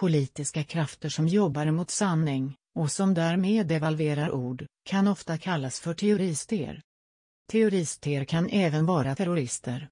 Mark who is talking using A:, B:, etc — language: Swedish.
A: Politiska krafter som jobbar mot sanning, och som därmed devalverar ord, kan ofta kallas för teorister. Teorister kan även vara terrorister.